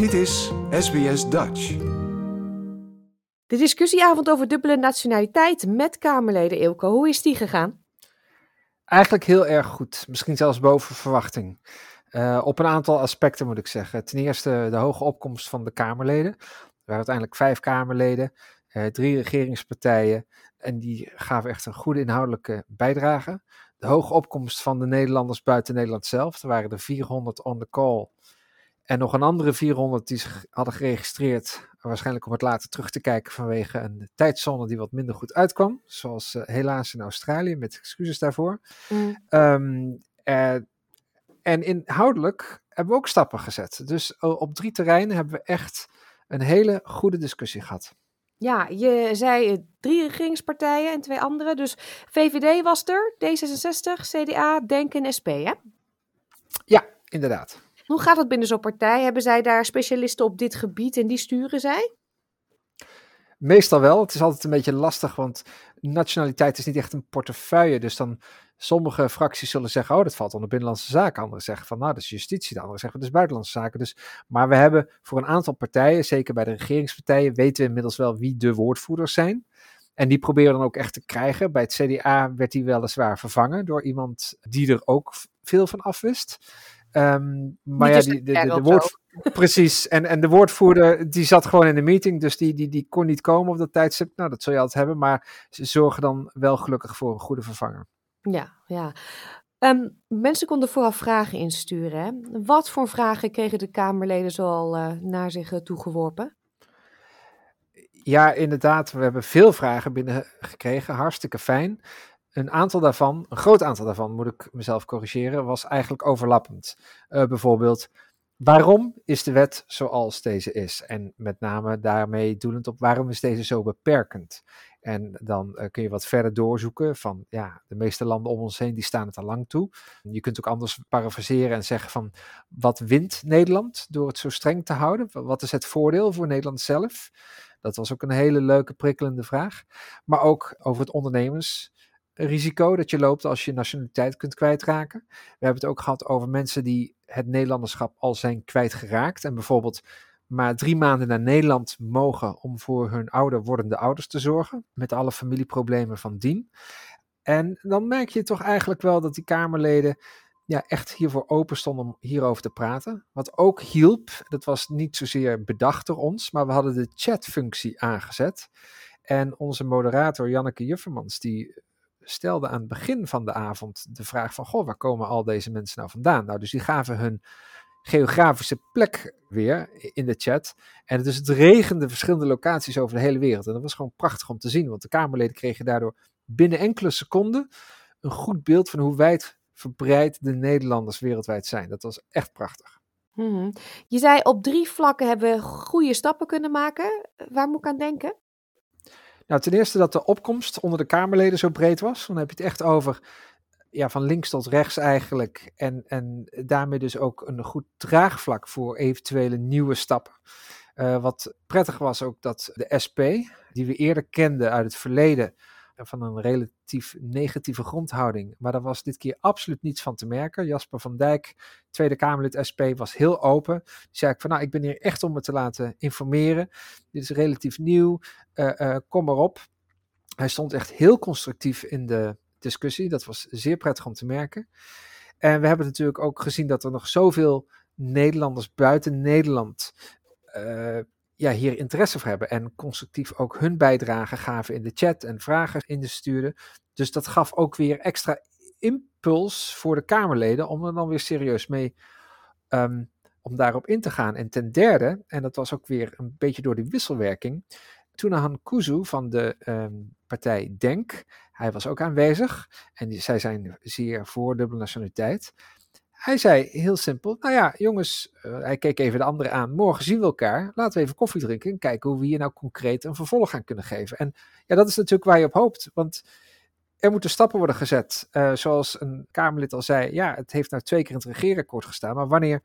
Dit is SBS Dutch. De discussieavond over dubbele nationaliteit met Kamerleden Ilko, hoe is die gegaan? Eigenlijk heel erg goed, misschien zelfs boven verwachting. Uh, op een aantal aspecten moet ik zeggen. Ten eerste de hoge opkomst van de Kamerleden. Er waren uiteindelijk vijf Kamerleden, uh, drie regeringspartijen en die gaven echt een goede inhoudelijke bijdrage. De hoge opkomst van de Nederlanders buiten Nederland zelf. Er waren er 400 on the call en nog een andere 400 die zich hadden geregistreerd, waarschijnlijk om het later terug te kijken vanwege een tijdzone die wat minder goed uitkwam. Zoals uh, helaas in Australië, met excuses daarvoor. Mm. Um, uh, en inhoudelijk hebben we ook stappen gezet. Dus op drie terreinen hebben we echt een hele goede discussie gehad. Ja, je zei drie regeringspartijen en twee andere. Dus VVD was er, D66, CDA, DENK en SP, hè? Ja, inderdaad. Hoe gaat het binnen zo'n partij? Hebben zij daar specialisten op dit gebied en die sturen zij? Meestal wel. Het is altijd een beetje lastig, want nationaliteit is niet echt een portefeuille. Dus dan sommige fracties zullen zeggen, oh, dat valt onder binnenlandse zaken. Anderen zeggen van, nou, dat is justitie. De anderen zeggen, dat is buitenlandse zaken. Dus, maar we hebben voor een aantal partijen, zeker bij de regeringspartijen, weten we inmiddels wel wie de woordvoerders zijn. En die proberen dan ook echt te krijgen. Bij het CDA werd die weliswaar vervangen door iemand die er ook veel van afwist. Um, maar ja, die, de, de, de woord, precies. En, en de woordvoerder die zat gewoon in de meeting, dus die, die, die kon niet komen op dat tijdstip. Nou, dat zul je altijd hebben, maar ze zorgen dan wel gelukkig voor een goede vervanger. Ja, ja. Um, mensen konden vooraf vragen insturen. Hè? Wat voor vragen kregen de Kamerleden zoal uh, naar zich uh, toegeworpen? Ja, inderdaad. We hebben veel vragen binnengekregen. Hartstikke fijn een aantal daarvan, een groot aantal daarvan moet ik mezelf corrigeren, was eigenlijk overlappend. Uh, bijvoorbeeld, waarom is de wet zoals deze is? En met name daarmee doelend op waarom is deze zo beperkend? En dan uh, kun je wat verder doorzoeken van, ja, de meeste landen om ons heen, die staan het al lang toe. Je kunt ook anders parafraseren en zeggen van, wat wint Nederland door het zo streng te houden? Wat is het voordeel voor Nederland zelf? Dat was ook een hele leuke, prikkelende vraag. Maar ook over het ondernemers risico dat je loopt als je nationaliteit kunt kwijtraken. We hebben het ook gehad over mensen die het Nederlanderschap al zijn kwijtgeraakt en bijvoorbeeld maar drie maanden naar Nederland mogen om voor hun ouder wordende ouders te zorgen, met alle familieproblemen van dien. En dan merk je toch eigenlijk wel dat die Kamerleden ja, echt hiervoor open stonden om hierover te praten. Wat ook hielp, dat was niet zozeer bedacht door ons, maar we hadden de chatfunctie aangezet. En onze moderator Janneke Juffermans, die stelde aan het begin van de avond de vraag van, goh, waar komen al deze mensen nou vandaan? Nou, dus die gaven hun geografische plek weer in de chat. En dus het regende verschillende locaties over de hele wereld. En dat was gewoon prachtig om te zien, want de Kamerleden kregen daardoor binnen enkele seconden een goed beeld van hoe wijd verbreid de Nederlanders wereldwijd zijn. Dat was echt prachtig. Mhm. Je zei op drie vlakken hebben we goede stappen kunnen maken. Waar moet ik aan denken? Nou, ten eerste dat de opkomst onder de Kamerleden zo breed was. Dan heb je het echt over ja, van links tot rechts eigenlijk. En, en daarmee dus ook een goed draagvlak voor eventuele nieuwe stappen. Uh, wat prettig was ook dat de SP, die we eerder kenden uit het verleden, van een relatief negatieve grondhouding. Maar daar was dit keer absoluut niets van te merken. Jasper van Dijk, Tweede Kamerlid SP, was heel open. Die zei ik van nou, ik ben hier echt om me te laten informeren. Dit is relatief nieuw, uh, uh, kom maar op. Hij stond echt heel constructief in de discussie. Dat was zeer prettig om te merken. En we hebben natuurlijk ook gezien dat er nog zoveel Nederlanders buiten Nederland uh, ja, hier interesse voor hebben en constructief ook hun bijdrage gaven in de chat en vragen in de sturen. Dus dat gaf ook weer extra impuls voor de Kamerleden om er dan weer serieus mee um, om daarop in te gaan. En ten derde, en dat was ook weer een beetje door die wisselwerking, Tunahan Kuzu van de um, partij Denk, hij was ook aanwezig en zij zijn zeer voor dubbele nationaliteit. Hij zei heel simpel, nou ja, jongens, uh, hij keek even de anderen aan, morgen zien we elkaar, laten we even koffie drinken en kijken hoe we hier nou concreet een vervolg aan kunnen geven. En ja, dat is natuurlijk waar je op hoopt, want er moeten stappen worden gezet. Uh, zoals een Kamerlid al zei, ja, het heeft nou twee keer in het regeerakkoord gestaan, maar wanneer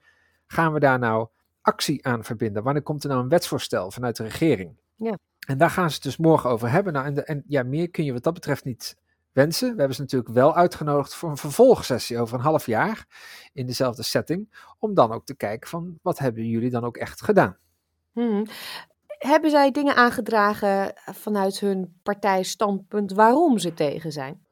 gaan we daar nou actie aan verbinden? Wanneer komt er nou een wetsvoorstel vanuit de regering? Ja. En daar gaan ze het dus morgen over hebben. Nou, en, de, en ja, meer kun je wat dat betreft niet wensen. We hebben ze natuurlijk wel uitgenodigd voor een vervolgsessie over een half jaar in dezelfde setting. Om dan ook te kijken van wat hebben jullie dan ook echt gedaan. Hmm. Hebben zij dingen aangedragen vanuit hun partijstandpunt waarom ze tegen zijn?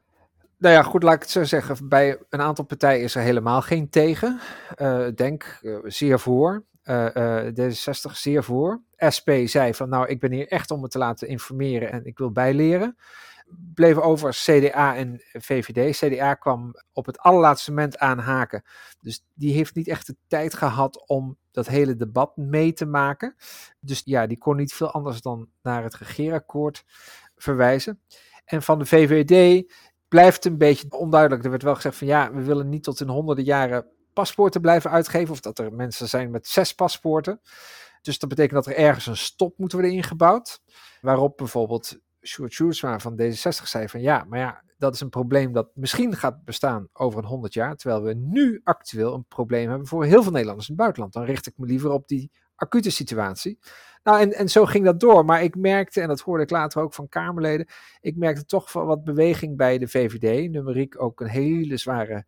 Nou ja, goed, laat ik het zo zeggen. Bij een aantal partijen is er helemaal geen tegen. Uh, denk uh, zeer voor. Uh, D66 zeer voor. SP zei van nou, ik ben hier echt om me te laten informeren en ik wil bijleren. Bleven over CDA en VVD. CDA kwam op het allerlaatste moment aanhaken. Dus die heeft niet echt de tijd gehad om dat hele debat mee te maken. Dus ja, die kon niet veel anders dan naar het regeerakkoord verwijzen. En van de VVD blijft een beetje onduidelijk. Er werd wel gezegd van ja, we willen niet tot in honderden jaren paspoorten blijven uitgeven. Of dat er mensen zijn met zes paspoorten. Dus dat betekent dat er ergens een stop moet worden ingebouwd. Waarop bijvoorbeeld Sjoerd Sjoerdsma van D66 zei van ja, maar ja, dat is een probleem dat misschien gaat bestaan over een honderd jaar. Terwijl we nu actueel een probleem hebben voor heel veel Nederlanders in het buitenland. Dan richt ik me liever op die acute situatie. Nou, en, en zo ging dat door. Maar ik merkte, en dat hoorde ik later ook van Kamerleden, ik merkte toch wat beweging bij de VVD. Numeriek ook een hele zware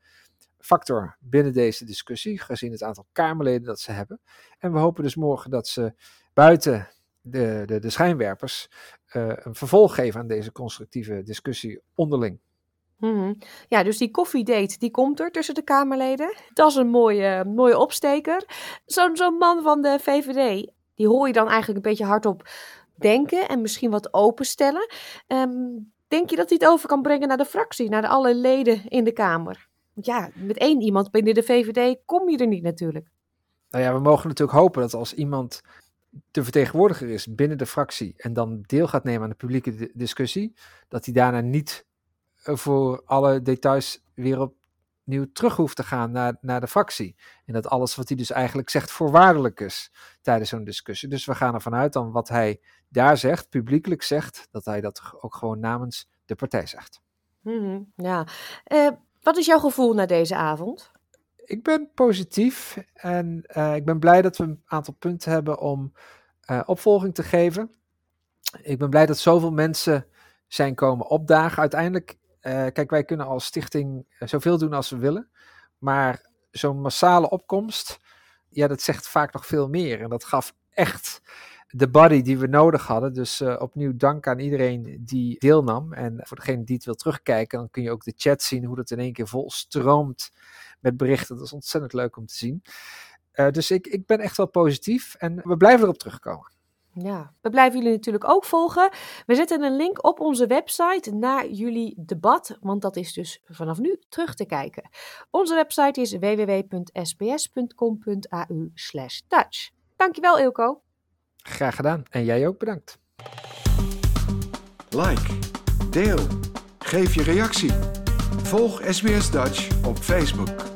factor binnen deze discussie, gezien het aantal Kamerleden dat ze hebben. En we hopen dus morgen dat ze buiten de, de, de schijnwerpers uh, een vervolg geven aan deze constructieve discussie onderling. Mm Ja, dus die koffiedate die komt er tussen de Kamerleden. Dat is een mooie, mooie opsteker. Zo'n zo'n man van de VVD, die hoor je dan eigenlijk een beetje hardop denken en misschien wat openstellen. Um, denk je dat hij het over kan brengen naar de fractie, naar de alle leden in de Kamer? Want ja, met één iemand binnen de VVD kom je er niet natuurlijk. Nou ja, we mogen natuurlijk hopen dat als iemand de vertegenwoordiger is binnen de fractie en dan deel gaat nemen aan de publieke discussie, dat hij daarna niet voor alle details weer opnieuw terug hoeft te gaan naar, naar de fractie. En dat alles wat hij dus eigenlijk zegt voorwaardelijk is tijdens zo'n discussie. Dus we gaan ervan uit dan wat hij daar zegt, publiekelijk zegt, dat hij dat ook gewoon namens de partij zegt. Mm ja. Uh, wat is jouw gevoel na deze avond? Ik ben positief en uh, ik ben blij dat we een aantal punten hebben om uh, opvolging te geven. Ik ben blij dat zoveel mensen zijn komen opdagen. Uiteindelijk uh, kijk, wij kunnen als stichting eh, zoveel doen als we willen. Maar zo'n massale opkomst, ja, dat zegt vaak nog veel meer. En dat gaf echt de body die we nodig hadden. Dus uh, opnieuw dank aan iedereen die deelnam. En voor degene die het wil terugkijken, dan kun je ook de chat zien hoe dat in één keer vol stroomt met berichten. Dat is ontzettend leuk om te zien. Uh, dus ik, ik ben echt wel positief en we blijven erop terugkomen. Ja, we blijven jullie natuurlijk ook volgen. We zetten een link op onze website naar jullie debat, want dat is dus vanaf nu terug te kijken. Onze website is www.sbs.com.au Dutch. Dankjewel Ilko. Graag gedaan en jij ook bedankt. Like, deel, geef je reactie. Volg SBS Dutch op Facebook.